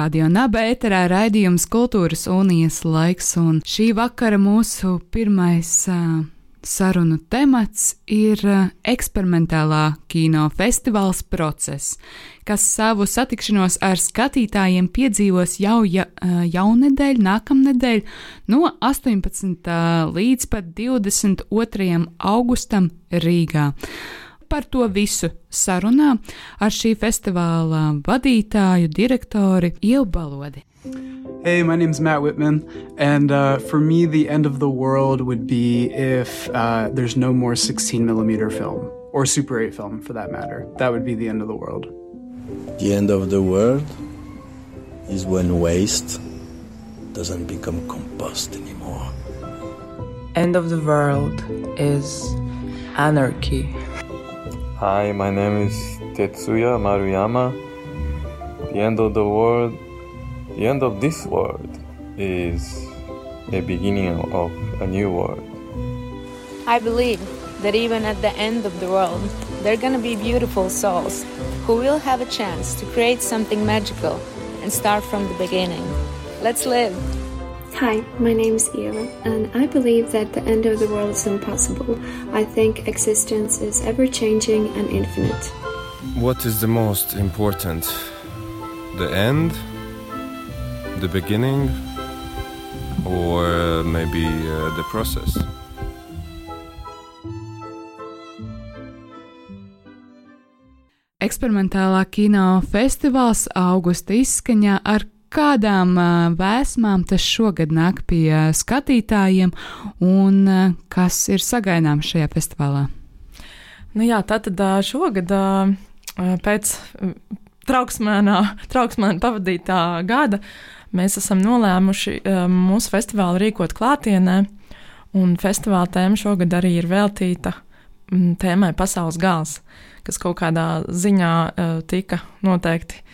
Radio Naba ēterā raidījums Kultūras unijas laiks, un šī vakara mūsu pirmais uh, sarunu temats ir uh, eksperimentālā kino festivāls process, kas savu satikšanos ar skatītājiem piedzīvos jau ja, uh, jaunedēļ, nākamnedēļ no 18. līdz pat 22. augustam Rīgā par to visu sarunā ar šī festivāla vadītāju, direktori Ievu Balodi. Hey, my name's Matt Whitman, and uh, for me, the end of the world would be if uh, there's no more 16 millimeter film, or Super 8 film for that matter. That would be the end of the world. The end of the world is when waste doesn't become compost anymore. End of the world is anarchy. Hi, my name is Tetsuya Maruyama. The end of the world, the end of this world is a beginning of a new world. I believe that even at the end of the world, there are going to be beautiful souls who will have a chance to create something magical and start from the beginning. Let's live. Hi, my name is Eva, and I believe that the end of the world is impossible. I think existence is ever changing and infinite. What is the most important? The end? The beginning? Or uh, maybe uh, the process? Eksperimentālā kino festivāls augusta izskaņā ar kādām vēsmām tas šogad nāk pie skatītājiem un kas ir sagaidāms šajā festivālā? Nu jā, tātad šogad pēc trauksmēnā, trauksmēnā pavadītā gada mēs esam nolēmuši mūsu festivālu rīkot klātienē, un festivāla tēma šogad arī ir veltīta tēmai Pasaules gals, kas kaut kādā ziņā tika noteikti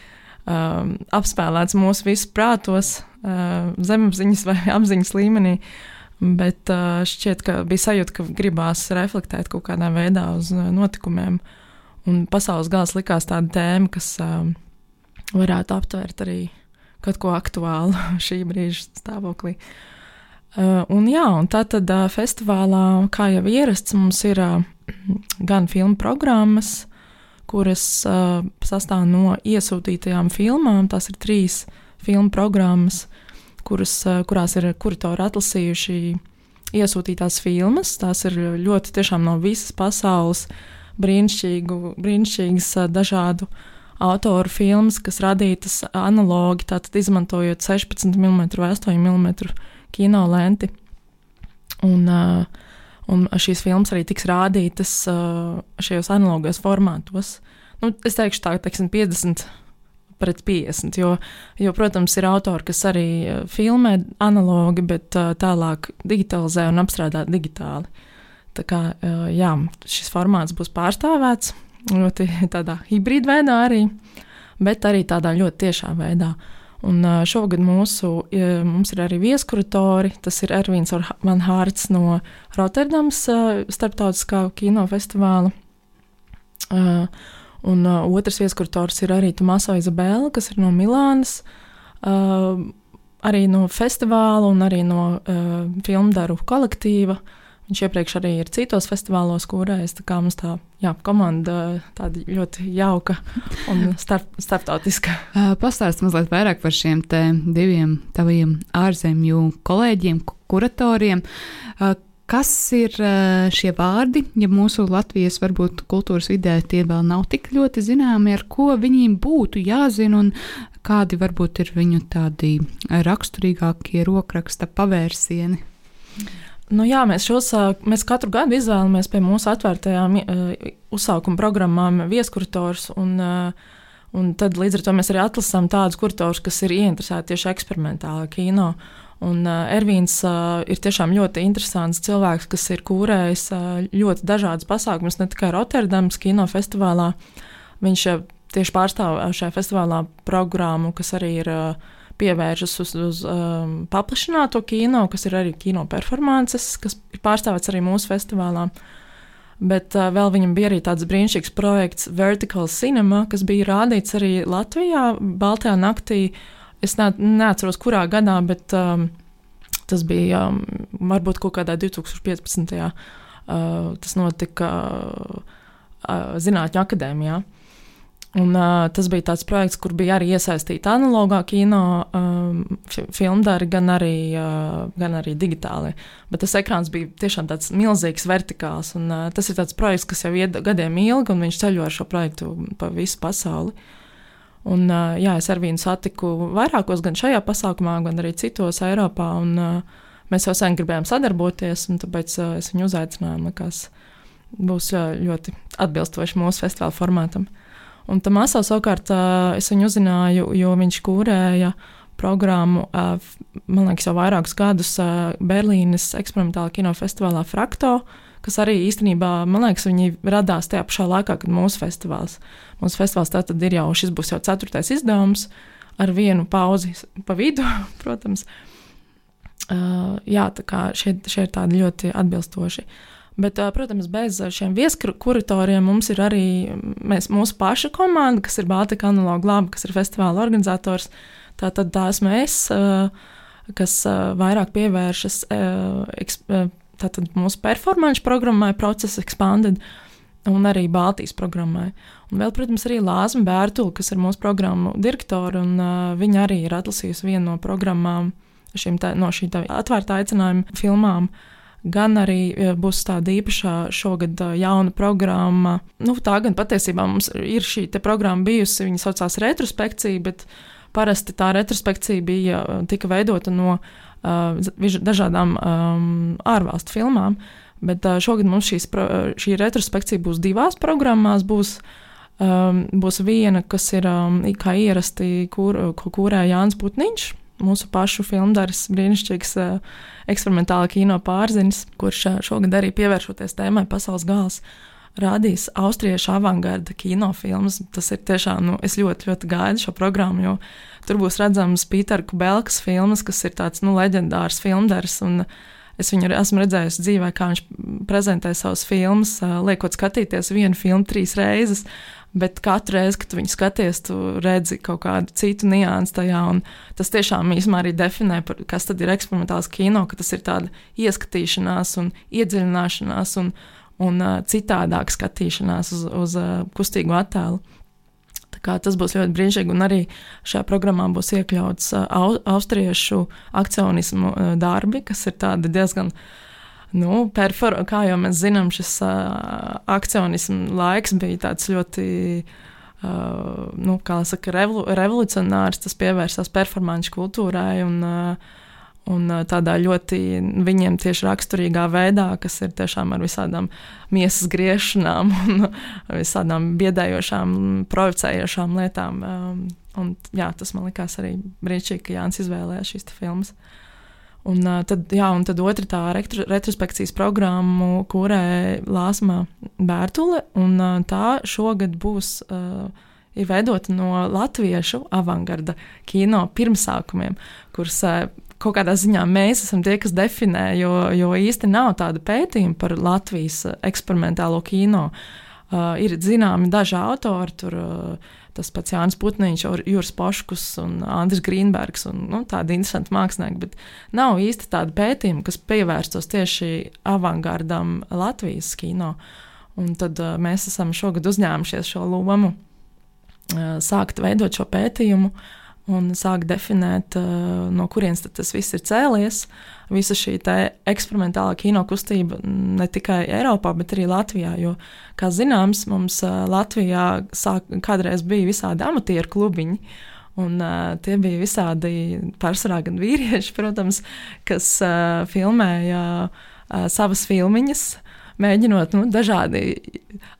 um, apspēlēts mūsu visu prātos, uh, zemapziņas vai apziņas līmenī. Bet uh, šķiet, ka bija sajūta, ka gribās reflektēt kaut kādā veidā uz uh, notikumiem. Un pasaules gals likās tāda tēma, kas uh, varētu aptvert arī kaut ko aktuālu šī brīža stāvoklī. Uh, un jā, un tā tad uh, festivālā, kā jau ierasts, mums ir uh, gan filmu programmas, kuras uh, sastāv no iesūtītajām filmām. Tās ir trīs filmu programmas, kuras, uh, kurās ir kuratori atlasījuši iesūtītās filmas. Tās ir ļoti tiešām no visas pasaules brīnišķīgas uh, dažādu autoru filmas, kas radītas analogi, tātad izmantojot 16 mm vai 8 mm kino lenti. Un, uh, Un šīs filmas arī tiks rādītas uh, šajos analogos formātos. Nu, es teikšu, tā teiksim, 50 pret 50. Jo, jo, protams, ir autori, kas arī uh, filmē analogi, bet uh, tālāk digitalizē un apstrādā digitāli. Tā kā uh, jā, šis formāts būs pārstāvēts ļoti tādā hibrīda veidā, arī, bet arī tādā ļoti tiešā veidā. Un šogad mūsu, mums ir arī vieskuratori. Tas ir Ervīns Van Hārts no Rotterdamas starptautiskā kinofestivāla. Un otrs viesurators ir arī Tomaso Izabela, kas ir no Milānas, arī no festivāla un arī no filmdaru kolektīva. Viņš iepriekš arī ir citos festivālos kūrējis. Tā kā mums tā jā, komanda tāda ļoti jauka un starp, starptautiska. Pastāst mazliet vairāk par šiem diviem taviem ārzemju kolēģiem, kuratoriem. Kas ir šie vārdi, ja mūsu Latvijas varbūt kultūras vidē tie vēl nav tik ļoti zināmi, ar ko viņiem būtu jāzina un kādi varbūt ir viņu tādi raksturīgākie rokraksta pavērsieni? Nu jā, mēs, šos, mēs katru gadu izvēlamies pie mūsu atvērtajām uzsākuma programmām vieskurators. Un, Un tad līdz ar to mēs arī atlasām tādus kuratorus, kas ir ieinteresēti tieši eksperimentālā kino. Un uh, Ervīns uh, ir tiešām ļoti interesants cilvēks, kas ir kūrējis uh, ļoti dažādas pasākumus, ne tikai Rotterdamas kinofestivālā. Viņš uh, tieši pārstāv šajā festivālā programmu, kas arī ir uh, pievēršas uz, uz um, paplašināto kino, kas ir arī kino performances, kas ir pārstāvēts arī mūsu festivālā. Bet uh, vēl viņam bija arī tāds brīnišķīgs projekts Vertical Cinema, kas bija rādīts arī Latvijā, Baltajā naktī. Es ne, neatceros, kurā gadā, bet um, tas bija um, varbūt kaut kādā 2015. Uh, tas notika uh, uh, Zinātņu akadēmijā. Un, uh, tas bija tāds projekts, kur bija arī iesaistīta analogā kino um, filmdari, gan arī, uh, gan arī digitāli. Bet tas ekrāns bija tiešām tāds milzīgs, vertikāls. Un, uh, tas ir tāds projekts, kas jau iet gadiem ilgi, un viņš ceļo ar šo projektu pa visu pasauli. Un, uh, jā, es ar viņu satiku vairākos, gan šajā pasākumā, gan arī citos Eiropā. Un, uh, mēs jau sen gribējām sadarboties, un tāpēc uh, es viņu uzaicināju. Likās, būs uh, ļoti atbilstoši mūsu festivāla formātam. Uh, Un tam asā savukārt es viņu uzzināju, jo viņš kūrēja programmu, man liekas, jau vairākus gadus Berlīnes eksperimentālā kinofestivālā Frakto, kas arī īstenībā, man liekas, viņi radās tajā pašā laikā, kad mūsu festivāls. Mūsu festivāls tātad ir jau, šis būs jau ceturtais izdevums ar vienu pauzi pa vidu, protams. Uh, jā, tā kā šie, šie ir tādi ļoti atbilstoši. Uh, Bet, protams, bez šiem vieskuratoriem mums ir arī mēs, mūsu paša komanda, kas ir Baltika analoga laba, kas ir festivāla organizators. Tā tad tā esmu es, kas vairāk pievēršas tātad mūsu performance programmai, procesa expanded. Un arī Baltijas programmai. Un vēl, protams, arī Lāsma Bērtula, kas ir mūsu programmu direktore, un uh, viņa arī ir atlasījusi vienu no programmām, tā, no šīm atvērtā aicinājuma filmām. Uh, gan arī e, būs tāda īpašā šogad e, jauna programma. Nu, tā gan patiesībā mums ir šī programma bijusi, viņa saucās retrospekcija, bet parasti tā retrospekcija bija e, tika veidota no uh, dažādām um, ārvalstu filmām. Bet uh, šogad mums šīs, šī retrospekcija būs divās programmās. Būs, um, būs viena, kas ir um, kā ierasti, kur, kūrē Jānis Putniņš mūsu pašu filmdaris, brīnišķīgs uh, eksperimentāla kino pārzinis, kurš uh, šogad arī pievēršoties tēmai Pasaules gals. Rādīs austriešu avangarda kinofilmas. Tas ir tiešām, nu, es ļoti, ļoti gaidu šo programmu, jo tur būs redzams Pītera Kubelkas filmas, kas ir tāds, nu, leģendārs filmdaris. Es viņu esmu redzējusi dzīvē, kā viņš prezentē savus filmas, liekot skatīties vienu filmu trīs reizes. Bet katru reizi, kad viņu skaties, tu redzi kaut kādu citu niansu tajā. Tas tiešām īstenībā arī definē, par, kas tad ir eksperimentāls kino, ka tas ir tāda ieskatīšanās un iedziļināšanās un, un uh, citādāk skatīšanās uz, uz uh, kustīgu attēlu. Tas būs ļoti brīnišķīgi, un arī šajā programmā būs iekļauts uh, austriešu akcionismu uh, darbi, kas ir diezgan uh, Nu, perfor, kā jau mēs zinām, šis uh, akcionismu laiks bija tāds ļoti. Uh, nu, saka, revolu, revolucionārs, tas pievērsās performāņu kultūrai un, uh, un tādā ļoti viņiem tieši raksturīgā veidā, kas ir tiešām ar visādām miesas griešanām un visādām biedējošām, provocējošām lietām. Um, un, jā, tas man likās arī brīnišķīgi, ka Jānis izvēlējās šīs filmas. Un, uh, tad, jā, un tad otra tā retro, retrospekcijas programmu kurē Lāsma Bērtule, un uh, tā šogad būs uh, ir veidota no latviešu avangarda kino pirmsākumiem, kurus uh, kaut kādā ziņā mēs esam tie, kas definē, jo, jo īsti nav tāda pētījuma par Latvijas eksperimentālo kino. Uh, ir zināmi daži autori, tur uh, tas pats Jānis Putniņš, Juris Poškus un Andris Grīnbergs un nu, tādi interesanti mākslinieki, bet nav īsti tāda pētījuma, kas pievērstos tieši avangardam Latvijas kino. Un tad uh, mēs esam šogad uzņēmušies šo lomu, uh, sākt veidot šo pētījumu un sākt definēt, uh, no kurienes tas viss ir cēlies. Uh, visa šī eksperimentālā kino kustība ne tikai Eiropā, bet arī Latvijā. Jo, kā zināms, mums Latvijā sāk, kādreiz bija visādi amatieru klubiņi. Un, uh, tie bija visādi pārsvarā gan vīrieši, protams, kas uh, filmēja uh, savas filmiņas, mēģinot nu, dažādi,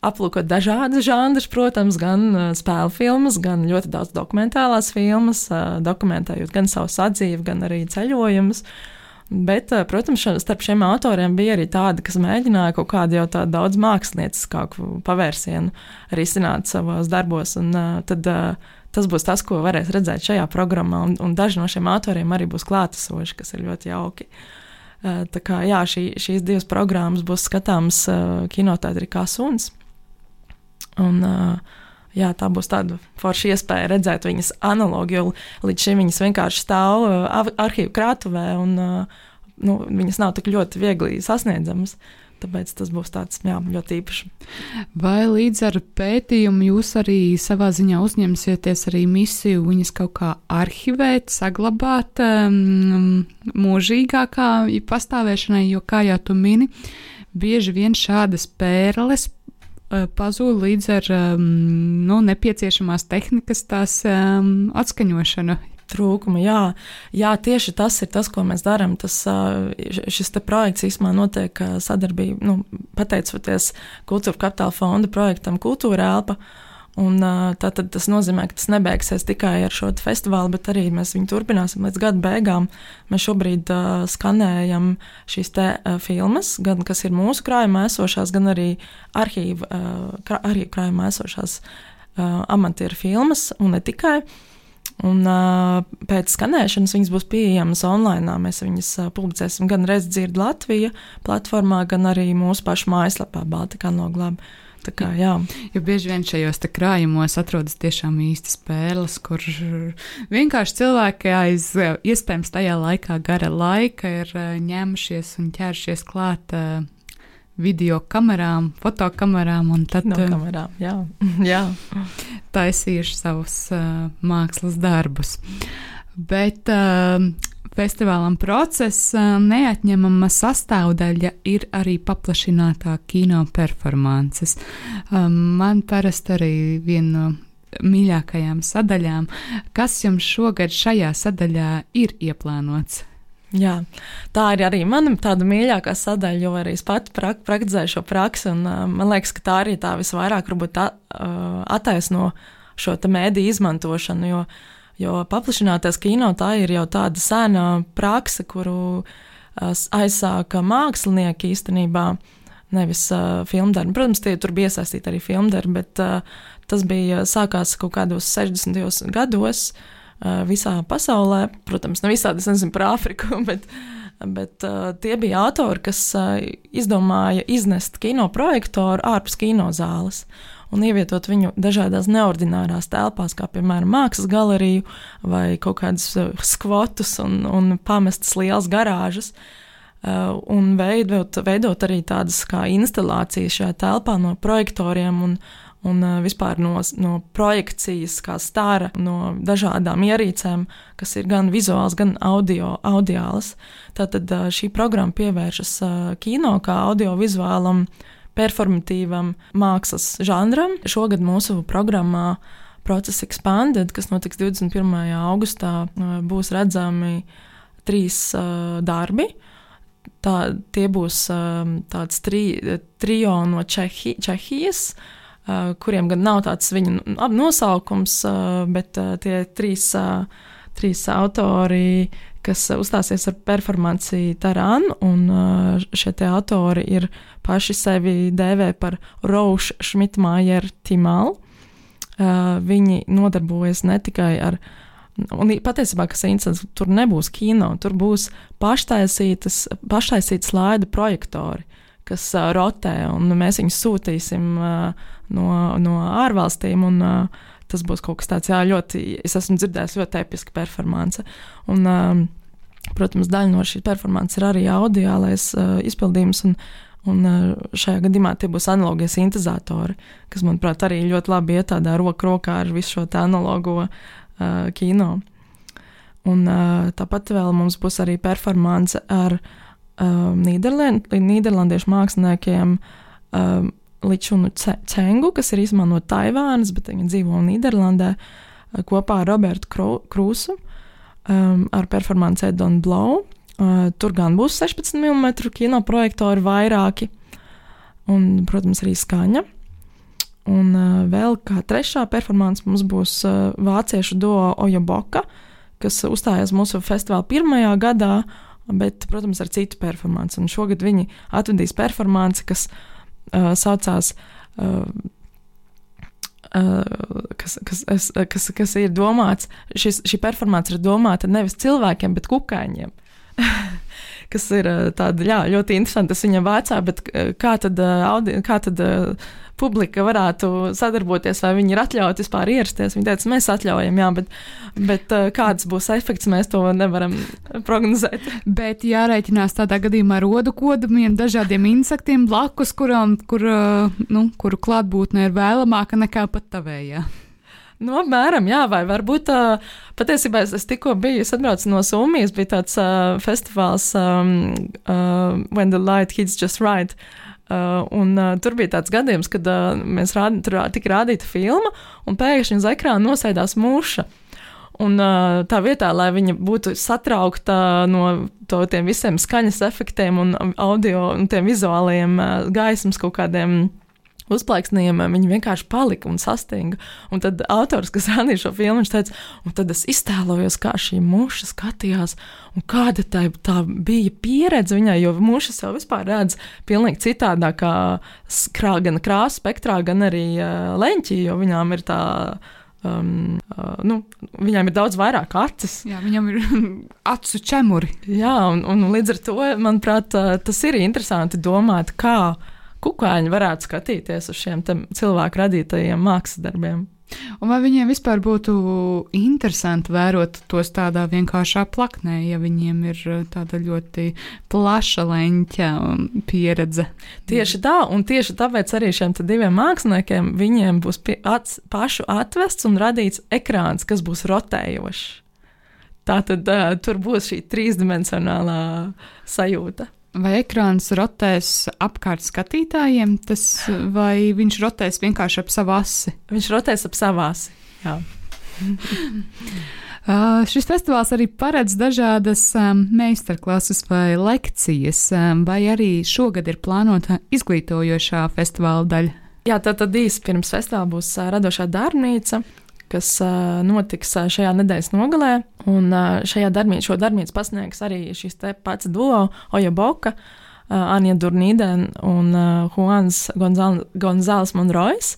aplūkot dažādas žanrus, protams, gan uh, spēļu filmas, gan ļoti daudz dokumentālās filmas, uh, dokumentējot gan savu sadzīvi, gan arī ceļojumus. Bet, uh, protams, šo, starp šiem autoriem bija arī tādi, kas mēģināja kaut kādu jau tādu daudz mākslinieckāku pavērsienu risināt savos darbos. Un, tad, tas būs tas, ko varēs redzēt šajā programmā, un, un daži no šiem autoriem arī būs klātesoši, kas ir ļoti jauki. Uh, tā kā jā, šī, šīs divas programmas būs skatāmas uh, kinoteātrī kā suns. Un, uh, jā, tā būs tāda forša iespēja redzēt viņas analogu, jo līdz šim viņas vienkārši stāv arhīvu krātuvē, un nu, viņas nav tik ļoti viegli sasniedzamas. Tāpēc tas būs tāds jā, ļoti īpašs. Vai līdz ar pētījumu jūs arī savā ziņā uzņemsieties arī misiju viņas kaut kā arhivēt, saglabāt um, mūžīgākā pastāvēšanai, jo, kā jau tu mini, bieži vien šādas pērles uh, pazūd līdz ar um, nu, nepieciešamās tehnikas tās um, atskaņošanu trūkuma. Jā, jā, tieši tas ir tas, ko mēs darām. Šis projekts īstenībā notiek sadarbībā, nu, pateicoties Kultūra Kapitāla fonda projektam Kultūra Elpa. Un, tātad tas nozīmē, ka tas nebeigsies tikai ar šo festivālu, bet arī mēs viņu turpināsim līdz gada beigām. Mēs šobrīd uh, skanējam šīs te uh, filmas, gan kas ir mūsu krājumā esošās, gan arī arhīvu uh, arhīv krājumā esošās uh, amatieru filmas, un ne tikai. Uh, Un, uh, pēc skanēšanas viņas būs pieejamas online. Mēs viņas uh, publicēsim gan Redzdzird Latvija platformā, gan arī mūsu pašu mājaslapā Baltikā noglāba. Kā, jā. Jo bieži vien šajos krājumos atrodas tiešām īstas pērles, kur vienkārši cilvēki aiz iespējams tajā laikā gara laika ir ņēmušies un ķēršies klāt video kamerām, fotokamerām un tad no kamerām, jā. jā. taisījuši savus uh, mākslas darbus. Bet uh, festivālam procesa neatņemama sastāvdaļa ir arī paplašinātā kino performances. Um, man parasti arī viena no mīļākajām sadaļām, kas jums šogad šajā sadaļā ir ieplānots Jā, tā ir arī mana tāda mīļākā sadaļa, jo arī es pati prak praktizēju šo praksi. Un, uh, man liekas, ka tā arī tā visvairāk tā, uh, attaisno šo mēdīju izmantošanu. Jo, jo paplašinātais kino tā ir jau tāda sena praksa, kuru uh, aizsāka mākslinieki īstenībā. Nevis uh, filmdarbi. Protams, tie tur bija iesaistīti arī filmdarbi, bet uh, tas bija sākās kaut kādos 60. gados. Uh, visā pasaulē. Protams, ne visādi, es nezinu par Āfriku, bet, bet tie bija autori, kas izdomāja iznest kino projektoru ārpus kinozāles un ievietot viņu dažādās neordinārās telpās, kā piemēram mākslas galeriju vai kaut kādas skvotus un, un pamestas lielas garāžas. Un veidot, veidot arī tādas kā instalācijas šajā telpā no projektoriem un, uh, un vispār no, no projekcijas, kā stāra, no dažādām ierīcēm, kas ir gan vizuāls, gan audio, audiāls. Tātad šī programma pievēršas kino kā audiovizuālam, performatīvam mākslas žanram. Šogad mūsu programmā Process Expanded, kas notiks 21. augustā, būs redzami trīs darbi. Tā, tie būs um, tāds tri, trio no Čehi, Čehijas, uh, kuriem gan nav tāds viņu nosaukums, eh, bet eh, tie trīs, trīs autori, kas uzstāsies ar performanci Taran, un šie autori ir paši sevi dēvē par Raušu Šmitmājeru Timalu. Viņi nodarbojas ne tikai ar Un patiesībā, kas ir interesants, tur nebūs kino, tur būs paštaisītas, paštaisītas slaidu projektori, kas uh, rotē, un mēs viņus sūtīsim uh, no, no ārvalstīm. Un, uh, tas būs kaut kas tāds, jā, ļoti, es esmu dzirdējis ļoti episka performance. Un, uh, protams, daļa no šīs performances ir arī audiālais uh, izpildījums. Un, Un šajā gadījumā tie būs analogie sintezatori, kas, manuprāt, arī ļoti labi iet tādā roku rokā ar visu šo analogo uh, kino. Un uh, tāpat vēl mums būs arī performance ar uh, um, Nīderland, Nīderlandiešu māksliniekiem um, Ličunu Cengu, kas ir no Taivānas, bet viņa dzīvo Nīderlandē uh, kopā ar Robertu Krūsu um, ar performanci Don Blow. Uh, tur gan būs 16 mm kino projektori vairāki. un, protams, arī skaņa. Un uh, vēl kā trešā performance mums būs uh, vāciešu duo Ojoboka, kas uzstājās mūsu festivāla pirmajā gadā, bet, protams, ar citu performanci. Un šogad viņi atvedīs performanci, kas uh, saucās. Uh, Uh, kas, kas, kas, kas ir domāts, šis, šī performance ir domāta nevis cilvēkiem, bet kukaiņiem. kas ir tāda, jā, ļoti interesanti. Tas viņam vācā, bet kā tad, audi, kā tad publika varētu sadarboties, vai viņi ir atļauti vispār ierasties? Viņi teica, mēs atļaujam, jā, bet, bet kāds būs efekts, mēs to nevaram prognozēt. Bet jārēķinās tādā gadījumā ar rodu kodumiem, dažādiem insektiem blakus, kuram, kur, nu, kuru klātbūtne ir vēlamāka nekā pat tavējā. Nu, apmēram, jā, vai varbūt uh, patiesībā es, es tikko biju, es atbraucu no Somijas, bija tāds uh, festivāls um, uh, When the Light Hits Just Right. Uh, un, uh, tur bija tāds gadījums, kad uh, mēs rādi, tur tika rādīta filma, un pēkšņi uz ekrāna nosēdās mūša. Un uh, tā vietā, lai viņa būtu satraukta no to, tiem visiem skaņas efektiem un audio un tiem vizuālajiem uh, gaismas kaut kādiem uh, uzplaiksnījumiem, viņi vienkārši palika un sastinga. Un tad autors, kas rādīja šo filmu, viņš teica, un tad es iztēlojos, kā šī muša skatījās, un kāda tā, tā bija pieredze viņai, jo mušas jau vispār redz pilnīgi citādākā krā, gan krāsa spektrā, gan arī uh, leņķī, jo viņām ir tā. Um, uh, nu, viņam ir daudz vairāk acis. Jā, viņam ir acu ķemuri. Jā, un, un līdz ar to, manuprāt, tas ir interesanti domāt, kā uh, kukaiņi varētu skatīties uz šiem cilvēku radītajiem mākslas darbiem. Un vai viņiem vispār būtu interesanti vērot tos tādā vienkāršā plaknē, ja viņiem ir uh, tāda ļoti plaša leņķa pieredze? Tieši tā, un tieši tāpēc arī šiem diviem māksliniekiem viņiem būs ats, pašu atvests un radīts ekrāns, kas būs rotējošs. Tā tad uh, tur būs šī trīsdimensionālā sajūta. Vai ekrāns rotēs apkārt skatītājiem, tas, vai viņš rotēs vienkārši ap savu asi? Viņš rotēs ap savu asi. Uh, šis festivāls arī paredz dažādas um, meistarklases vai lekcijas, um, vai arī šogad ir plānota izglītojošā festivāla daļa. Jā, tad, tad īsi pirms festivāla būs uh, radošā darbnīca, kas uh, notiks uh, šajā nedēļas nogalē. Un uh, šajā darbnīcā, šo darbnīcu pasniegs arī šis pats duo Oja Boka, uh, Anja Durnīden un uh, Juans Gonzāls Monrois.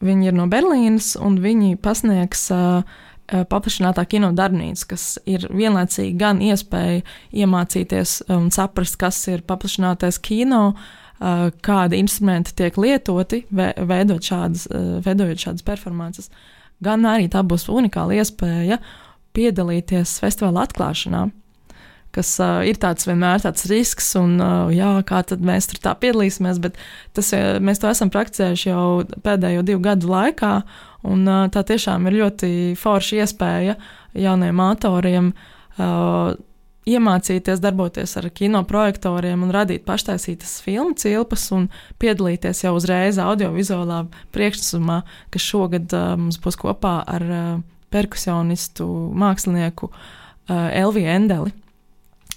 Viņi ir no Berlīnas un viņi pasniegs uh, paplašinātā kino darbnīca, kas ir vienlaicīgi gan iespēja iemācīties un saprast, kas ir paplašinātais kino, kādi instrumenti tiek lietoti, veidot šādas, veidojot šādas performances, gan arī tā būs unikāla iespēja piedalīties festivāla atklāšanā. Kas uh, ir tāds vienmēr tāds risks, un uh, jā, kā tad mēs tur tā piedalīsimies, bet tas, mēs to esam prakticējuši jau pēdējo divu gadu laikā, un uh, tā tiešām ir ļoti forša iespēja jauniem autoriem uh, iemācīties darboties ar kinoprojektoriem un radīt paštaisītas filmu cilpas un piedalīties jau uzreiz audiovizuālā priekšnesumā, kas šogad uh, mums būs kopā ar uh, perkusionistu mākslinieku uh, Elviju Endeli,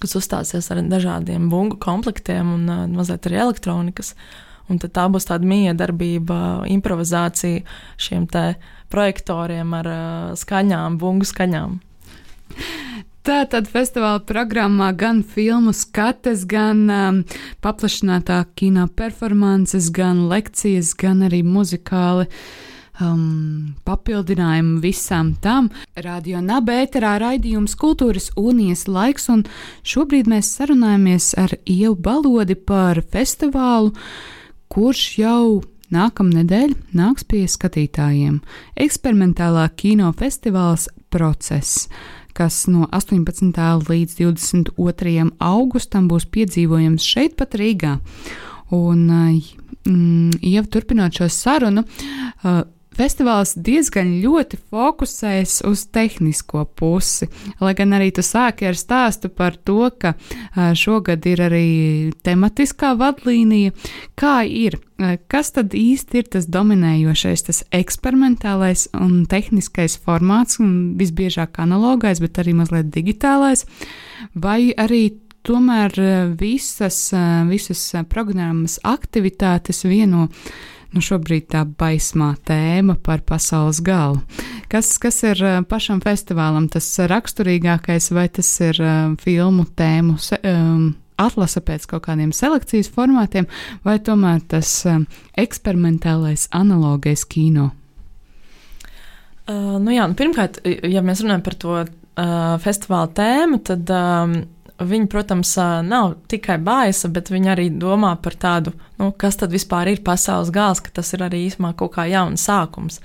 kas uzstāsies ar dažādiem bungu komplektiem un uh, mazliet arī elektronikas. Un tad tā būs tāda miedarbība, improvizācija šiem projektoriem ar uh, skaņām, bungu skaņām. Tātad festivāla programmā gan filmu skates, gan um, paplašinātā kino performances, gan lekcijas, gan arī muzikāli um, papildinājumu visam tam. Radio Nabērā raidījums Kultūras Unijas laiks, un šobrīd mēs sarunājamies ar Ievu Balodi par festivālu, kurš jau nākamnedēļ nāks pie skatītājiem. Eksperimentālā kino festivāls process kas no 18. līdz 22. augustam būs piedzīvojams šeit, pat Rīgā. Un, mm, jau turpinot šo sarunu, uh, Festivāls diezgan ļoti fokusējas uz tehnisko pusi, lai gan arī tu sāki ar stāstu par to, ka šogad ir arī tematiskā vadlīnija. Kā ir? Kas tad īsti ir tas dominējošais, tas eksperimentālais un tehniskais formāts, un visbiežāk analogais, bet arī mazliet digitālais, vai arī tomēr visas, visas programmas aktivitātes vieno nu, šobrīd tā baismā tēma par pasaules galu. Kas, kas ir pašam festivālam tas raksturīgākais, vai tas ir filmu tēmu um, atlase pēc kaut kādiem selekcijas formātiem, vai tomēr tas um, eksperimentālais analogais kino? Uh, nu jā, nu pirmkārt, ja mēs runājam par to uh, festivāla tēmu, tad um, viņi, protams, uh, nav tikai baisa, bet viņi arī domā par tādu, nu, kas tad vispār ir pasaules gals, ka tas ir arī īsumā kaut kā jauns sākums.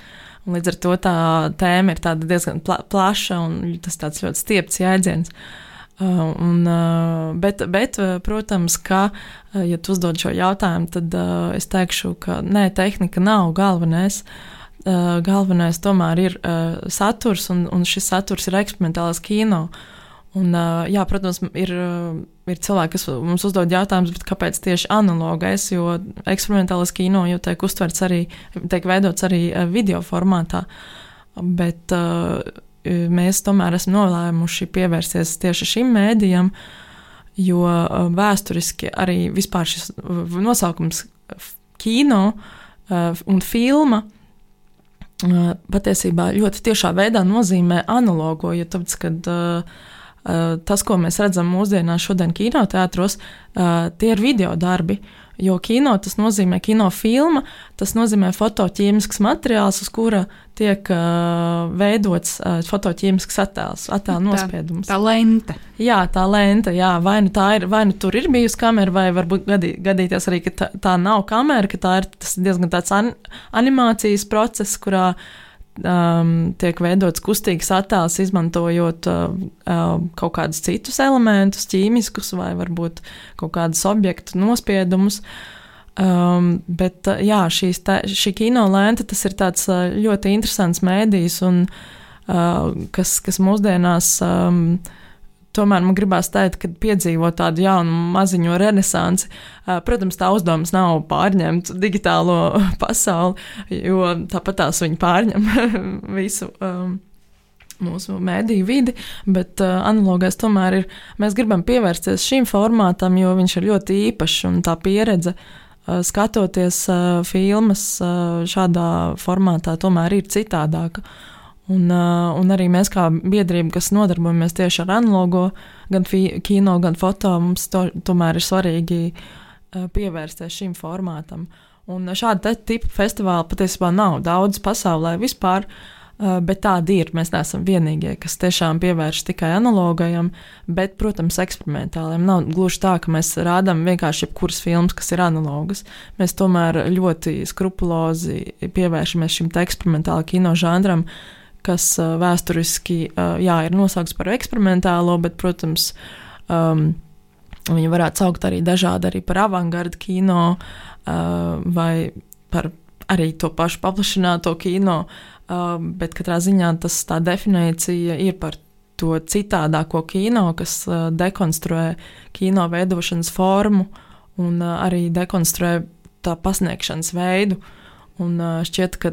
Un līdz ar to tā tēma ir diezgan pla plaša un tas tāds ļoti stiepts jēdziens. Uh, Uh, un, uh, bet, bet, uh, protams, ka, ja tu uzdod šo jautājumu, tad es teikšu, ka nē, tehnika nav galvenais. Galvenais tomēr ir saturs, un, un šis saturs ir eksperimentālais kino. Un, jā, protams, ir, ir cilvēki, kas mums uzdod jautājumus, kāpēc tieši analogais, jo eksperimentālais kino jau tiek uztverts arī, tiek veidots arī video formātā. Bet uh, mēs tomēr esam nolēmuši pievērsties tieši šim mēdījam, jo vēsturiski arī vispār šis nosaukums kino un filma patiesībā ļoti tiešā veidā nozīmē analogo, jo tāpēc, kad tas, ko mēs redzam mūsdienās šodien kinoteātros, tie ir video darbi, Jo kino tas nozīmē kinofilma, tas nozīmē fotoķīmisks materiāls, uz kura tiek uh, veidots uh, fotoķīmisks attēls, attēla nospiedums. Tā, tā lente. Jā, tā lente, jā, vai nu, tā ir, vai nu tur ir bijusi kamera, vai varbūt gadī, gadīties arī, ka tā, tā nav kamera, ka tā ir diezgan tāds an, animācijas process, kurā uh, um, tiek veidots kustīgs attēls, izmantojot uh, uh, kaut kādus citus elementus, ķīmiskus vai varbūt kaut kādus objektu nospiedumus. Um, bet uh, jā, tā, šī kino lente tas ir tāds uh, ļoti interesants mēdījis, un, uh, kas, kas mūsdienās um, tomēr man gribās teikt, ka piedzīvo tādu jaunu maziņo renesansi. Protams, tā uzdevums nav pārņemt digitālo pasauli, jo tāpat tās viņi pārņem visu. Um, Mūsu mēdīju vidi, bet uh, analogais tomēr ir. Mēs gribam pievērsties šim formātam, jo viņš ir ļoti īpašs un tā pieredze uh, skatoties uh, filmas uh, šādā formātā tomēr ir citādāka. Un, uh, un arī mēs, kā biedrība, kas nodarbojamies tieši ar analogo, gan kino, gan foto, mums to, tomēr ir svarīgi uh, pievērsties šim formātam. Un šāda tipa festivāla patiesībā nav daudz pasaulē vispār, uh, bet tādi ir. Mēs neesam vienīgie, kas tiešām pievērš tikai analogajam, bet, protams, eksperimentāliem. Nav gluži tā, ka mēs rādām vienkārši jebkuras filmas, kas ir analogas. Mēs tomēr ļoti skrupulozi pievēršamies šim eksperimentālajam kino žanram kas vēsturiski jā, ir nosaukts par eksperimentālo, bet, protams, um, viņu varētu saukt arī dažādi arī par avangardu kino uh, vai par arī to pašu paplašināto kino, uh, bet katrā ziņā tas tā definīcija ir par to citādāko kino, kas uh, dekonstruē kino veidošanas formu un uh, arī dekonstruē tā pasniegšanas veidu. Uh, Un šķiet, ka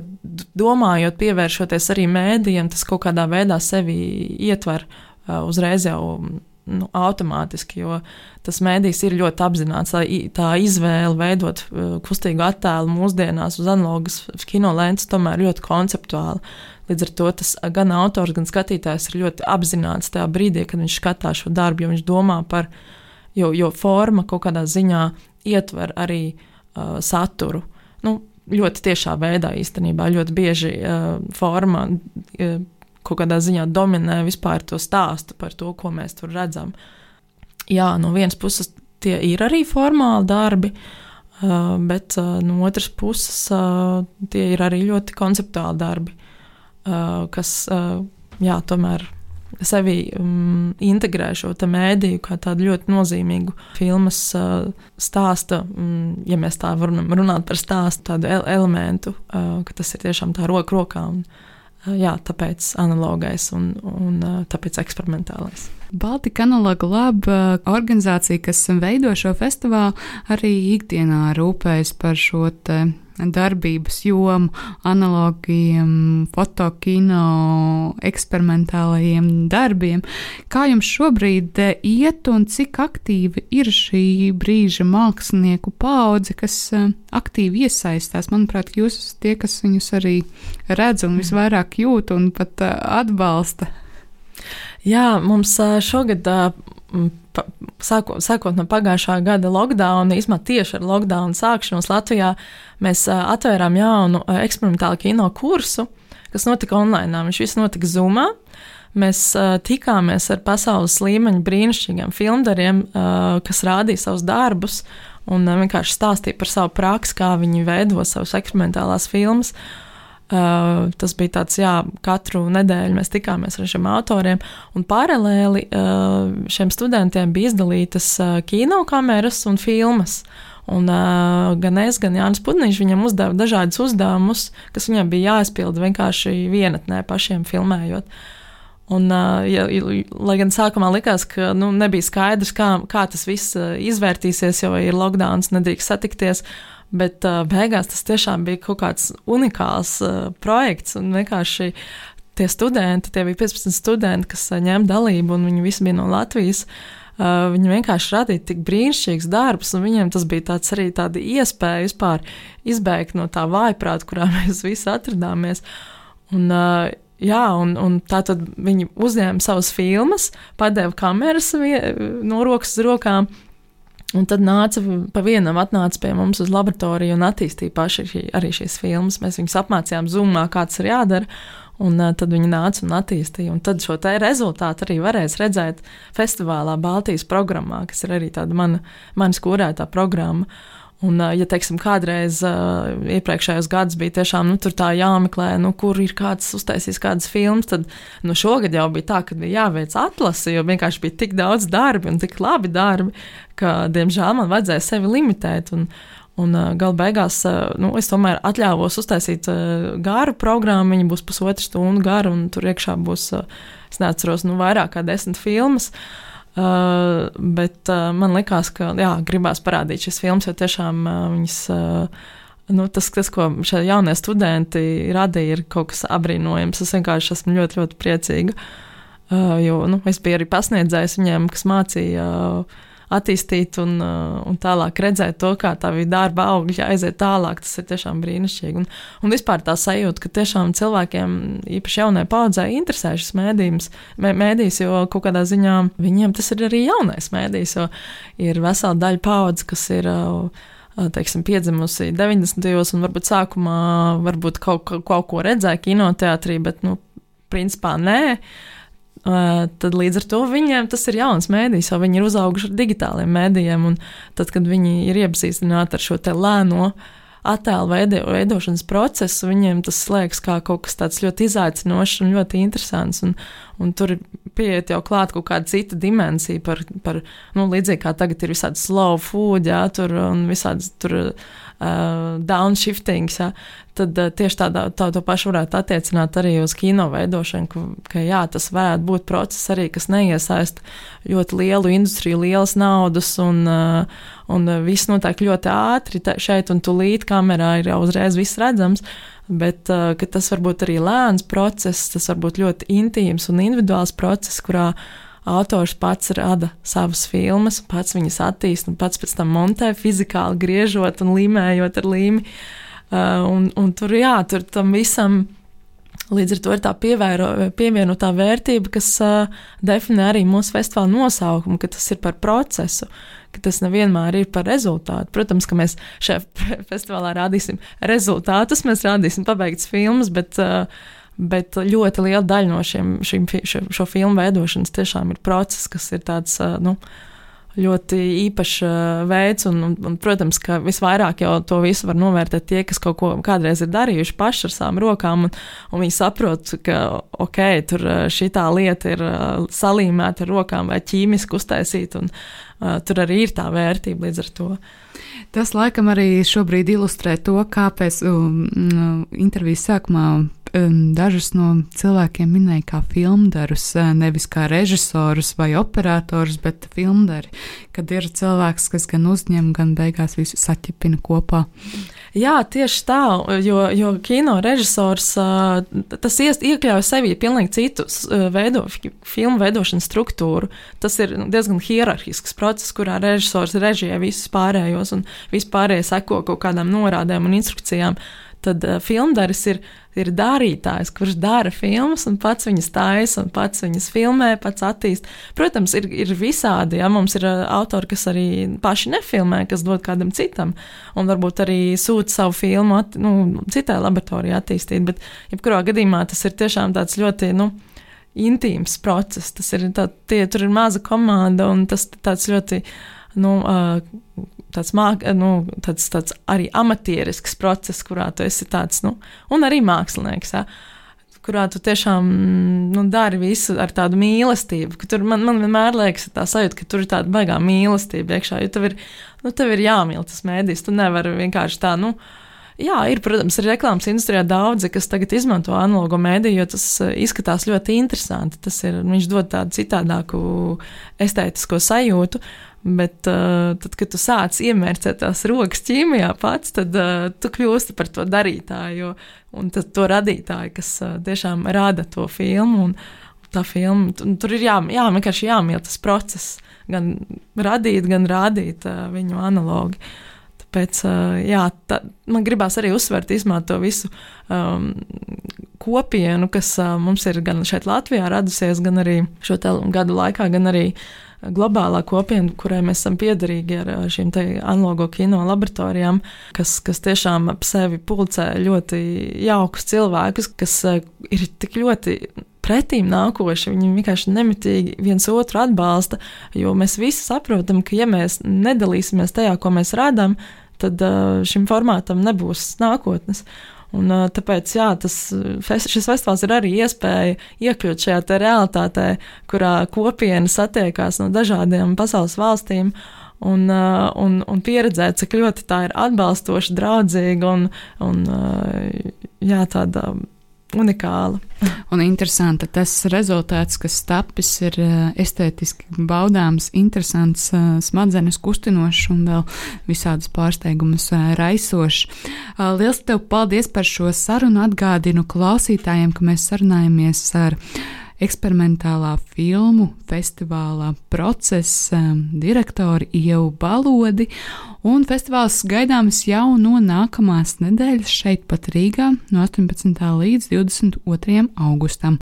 domājot, pievēršoties arī mēdījiem, tas kaut kādā veidā sevi ietver uzreiz jau nu, automātiski, jo tas mēdījis ir ļoti apzināts. Tā, tā izvēle veidot kustīgu attēlu mūsdienās uz analogas kino lentes tomēr ļoti konceptuāli. Līdz ar to tas gan autors, gan skatītājs ir ļoti apzināts tajā brīdī, kad viņš skatās šo darbu, jo viņš domā par, jo, jo forma kaut kādā ziņā ietver arī uh, saturu. Nu, ļoti tiešā veidā īstenībā ļoti bieži uh, forma uh, kaut kādā ziņā dominē vispār to stāstu par to, ko mēs tur redzam. Jā, no vienas puses tie ir arī formāli darbi, uh, bet uh, no otras puses uh, tie ir arī ļoti konceptuāli darbi, uh, kas uh, jā, tomēr sevi um, integrē šo mēdīju kā tādu ļoti nozīmīgu filmas uh, stāsta, um, ja mēs tā varam runāt par stāstu, tādu el elementu, uh, ka tas ir tiešām tā roka rokā. Un, uh, jā, tāpēc analogais un, un uh, tāpēc eksperimentālais. Baltika Analoga Laba organizācija, kas veido šo festivālu, arī ikdienā rūpējas par šo darbības jomu, analogiem, fotokino, eksperimentālajiem darbiem. Kā jums šobrīd eh, iet un cik aktīvi ir šī brīža mākslinieku paudze, kas eh, aktīvi iesaistās? Manuprāt, jūs esat tie, kas viņus arī redz un visvairāk jūt un pat eh, atbalsta. Jā, mums šogad sākot, sākot no pagājušā gada lockdown, īstenībā tieši ar lockdown sākšanos Latvijā, mēs atvērām jaunu eksperimentālu kino kursu, kas notika online. Viņš viss notika Zoomā. Mēs uh, tikāmies ar pasaules līmeņa brīnišķīgiem filmdariem, uh, kas rādīja savus darbus un uh, vienkārši stāstīja par savu praksi, kā viņi veido savas eksperimentālās filmas. Uh, tas bija tāds, jā, katru nedēļu mēs tikāmies ar šiem autoriem, un paralēli uh, šiem studentiem bija izdalītas uh, kinokameras un filmas. Un, uh, gan es, gan Jānis Putniņš viņam uzdeva dažādus uzdevumus, kas viņam bija jāizpilda vienkārši vienatnē, pašiem filmējot. Un, uh, ja, lai gan sākumā likās, ka nu, nebija skaidrs, kā, kā tas viss izvērtīsies, jo ir lockdown, nedrīkst satikties. Uh, Bet uh, beigās tas tiešām bija kaut kāds unikāls uh, projekts un vienkārši tie studenti, tie bija 15 studenti, kas uh, ņēma dalību, un viņi visi bija no Latvijas. Uh, viņi vienkārši radīja tik brīnišķīgus darbus, un viņiem tas bija tāds arī tāda iespēja vispār izbēgt no tā vājprāta, kurā mēs visi atradāmies. Un, uh, jā, un, un tā tad viņi uzņēma savas filmas, padeva kameras no rokas uz rokām, Un tad nāca pa vienam, atnāca pie mums uz laboratoriju un attīstīja paši šī, arī šīs filmas. Mēs viņus apmācījām zumā, kā tas ir jādara. Un uh, tad viņi nāca un attīstīja. Un tad šo te rezultātu arī varēs redzēt festivālā Baltijas programmā, kas ir arī tāda mana, manas kūrētā programma. Un, ja teiksim, kādreiz uh, iepriekšējos gados bija tiešām nu, jāmeklē, nu, kur ir kāds uztaisījis kādas filmas, tad nu, šogad jau bija tā, ka bija jāveic atlase, jo vienkārši bija tik daudz darbi un tik labi darbi, ka, diemžēl, man vajadzēja sevi limitēt. Un, un uh, gala beigās uh, nu, es tomēr atļāvos uztaisīt garu programmu, viņa būs pusotra stunda gara, un tur iekšā būs, es neatceros, nu, vairāk kā desmit filmas. Uh, Uh, bet uh, man liekas, ka jā, gribās parādīt šīs filmas, jo tiešām uh, viņas. Uh, Nu, tas, tas, ko šie jaunie studenti radīja, ir kaut kas apbrīnojams. Es vienkārši esmu ļoti, ļoti priecīga. Uh, jo nu, es biju arī pasniedzējis viņiem, kas mācīja uh, attīstīt un, uh, un tālāk redzēt to, kā tā bija darba augļi, aiziet tālāk. Tas ir tiešām brīnišķīgi. Un, un vispār tā sajūta, ka tiešām cilvēkiem, īpaši jaunai paudzē, interesē šis mēdījums, mē, mēdījis, jo kaut kādā ziņā viņiem tas ir arī jaunais mēdījis, jo ir vesela daļa paudzes, kas ir. Uh, teiksim, piedzimusi 90. gados, un varbūt sākumā varbūt kaut, kaut ko redzēja kinoteātrī, bet, nu, principā nē. Uh, Uh, tad līdz ar to viņiem tas ir jauns mēdījis, jo viņi ir uzauguši ar digitāliem mēdījiem. Tad, kad viņi ir iepazīstināti ar šo lēno attēlu veido, veidošanas procesu, viņiem tas liekas kā kaut kas tāds ļoti izaicinošs un ļoti interesants. Un, un tur pieiet jau klāt kaut kāda cita dimensija par, par nu, līdzīgi kā tagad ir visādi slow food, jā, tur un visādas tur uh, downshiftings, ja, tad uh, tieši tādā, tā, to pašu varētu attiecināt arī uz kino veidošanu, ka, ka jā, tas varētu būt process arī, kas neiesaista ļoti lielu industriju, lielas naudas, un, uh, un viss notiek ļoti ātri šeit un tūlīt kamerā ir jau uzreiz viss redzams, bet uh, tas var būt arī lēns process, tas var būt ļoti intīms un individuāls process, kurā autors pats rada savas filmas, pats viņas attīsta un pats pēc tam montē fizikāli griežot un līmējot ar līmi. Uh, un, un tur, jā, tur tam visam līdz ar to ir tā pievēro, pievienotā vērtība, kas uh, definē arī mūsu festivāla nosaukumu, ka tas ir par procesu, ka tas nevienmēr ir par rezultātu. Protams, ka mēs šajā festivālā rādīsim rezultātus, mēs rādīsim pabeigts filmas, bet uh, Bet ļoti liela daļa no šiem, šim, šo, šo filmu veidošanas tiešām ir process, kas ir tāds nu, ļoti īpašs veids. Un, un, un, protams, ka visvairāk jau to visu var novērtēt tie, kas kaut ko kādreiz ir darījuši paši ar savām rokām, un, un viņi saprot, ka ok, tur šī lieta ir salīmēta ar rokām vai ķīmiski uztaisīta, un uh, tur arī ir tā vērtība līdz ar to. Tas laikam arī šobrīd ilustrē to, kāpēc um, intervijas sākumā um, dažus no cilvēkiem minēja kā filmdarus, uh, nevis kā režisorus vai operatorus, bet filmdari, kad ir cilvēks, kas gan uzņem, gan beigās visu saķipina kopā. Jā, tieši tā, jo, jo kino režisors tas iekļauj sevī pilnīgi citu veido, filmu veidošanas struktūru. Tas ir diezgan hierarhisks process, kurā režisors režijē visus pārējos un vispārējie seko kaut kādām norādēm un instrukcijām. Tad uh, filmdaris ir ir darītājs, kurš dara filmas un pats viņas taisa, un pats viņas filmē, pats attīst. Protams, ir, ir visādi. Ja? Mums ir uh, autori, kas arī paši nefilmē, kas dod kādam citam, un varbūt arī sūta savu filmu at, nu, citai laboratorijai attīstīt. Bet, jebkurā gadījumā, tas ir tiešām tāds ļoti. Nu, Intīms process. Tas ir tā, tie, tur ir maza komanda, un tas tāds ļoti nu, uh, tāds, māk, nu, tāds, tāds arī amatierisks process, kurā tu esi tāds, nu, un arī mākslinieks. Ja? kurā tu tiešām nu, dari visu ar tādu mīlestību. Tur man, man vienmēr liekas, tā sajūta, ka tur ir tāda baigā mīlestība iekšā. Jo tev ir, nu, tev ir jāmīl tas mēdījis. Tu nevari vienkārši tā, nu, Jā, ir, protams, ir reklāmas industrijā daudzi, kas tagad izmanto analogo mēdīju, jo tas izskatās ļoti interesanti. Tas ir, viņš dod tādu citādāku estētisko sajūtu. Bet uh, tad, kad tu sāc iemērcēt tās rokas ķīmijā pats, tad uh, tu kļūsti par to darītāju un to radītāju, kas uh, tiešām rada to filmu. Un, Tā filma, tur ir jā, jā, vienkārši jāmīl tas process, gan radīt, gan rādīt uh, viņu analogi. Tāpēc jā, tā, man gribās arī uzsvērt to visu um, kopienu, kas uh, mums ir gan šeit Latvijā radusies, gan arī šo gadu laikā, gan arī globālā kopiena, kurai mēs esam piederīgi ar šīm analogo kino laboratorijām, kas, kas tiešām ap sevi pulcē ļoti jaukus cilvēkus, kas ir tik ļoti pretīm nākoši, viņi vienkārši nemitīgi viens otru atbalsta, jo mēs visi saprotam, ka ja mēs nedalīsimies tajā, ko mēs rādām, tad šim formātam nebūs nākotnes. Un, tāpēc jā, tas, šis festivāls ir arī iespēja iekļūt šajā realitātē, kurā kopiena satiekās no dažādiem pasaules valstīm. Un, un, un pieredzēt, cik ļoti tā ir atbalstoša, draudzīga un, un jā, tāda unikāla. Un interesanti, tas rezultāts, kas tapis, ir eh, estētiski baudāms, interesants, eh, smadzenes kustinošs un vēl visādus pārsteigumus eh, raisošs. Lielas tev paldies par šo sarunu. Atgādinu klausītājiem, ka mēs sarunājamies ar eksperimentālā filmu festivālā procesa direktori Ievu Balodi, un festivāls gaidāms jau no nākamās nedēļas šeit pat Rīgā no 18. līdz 22. augustam.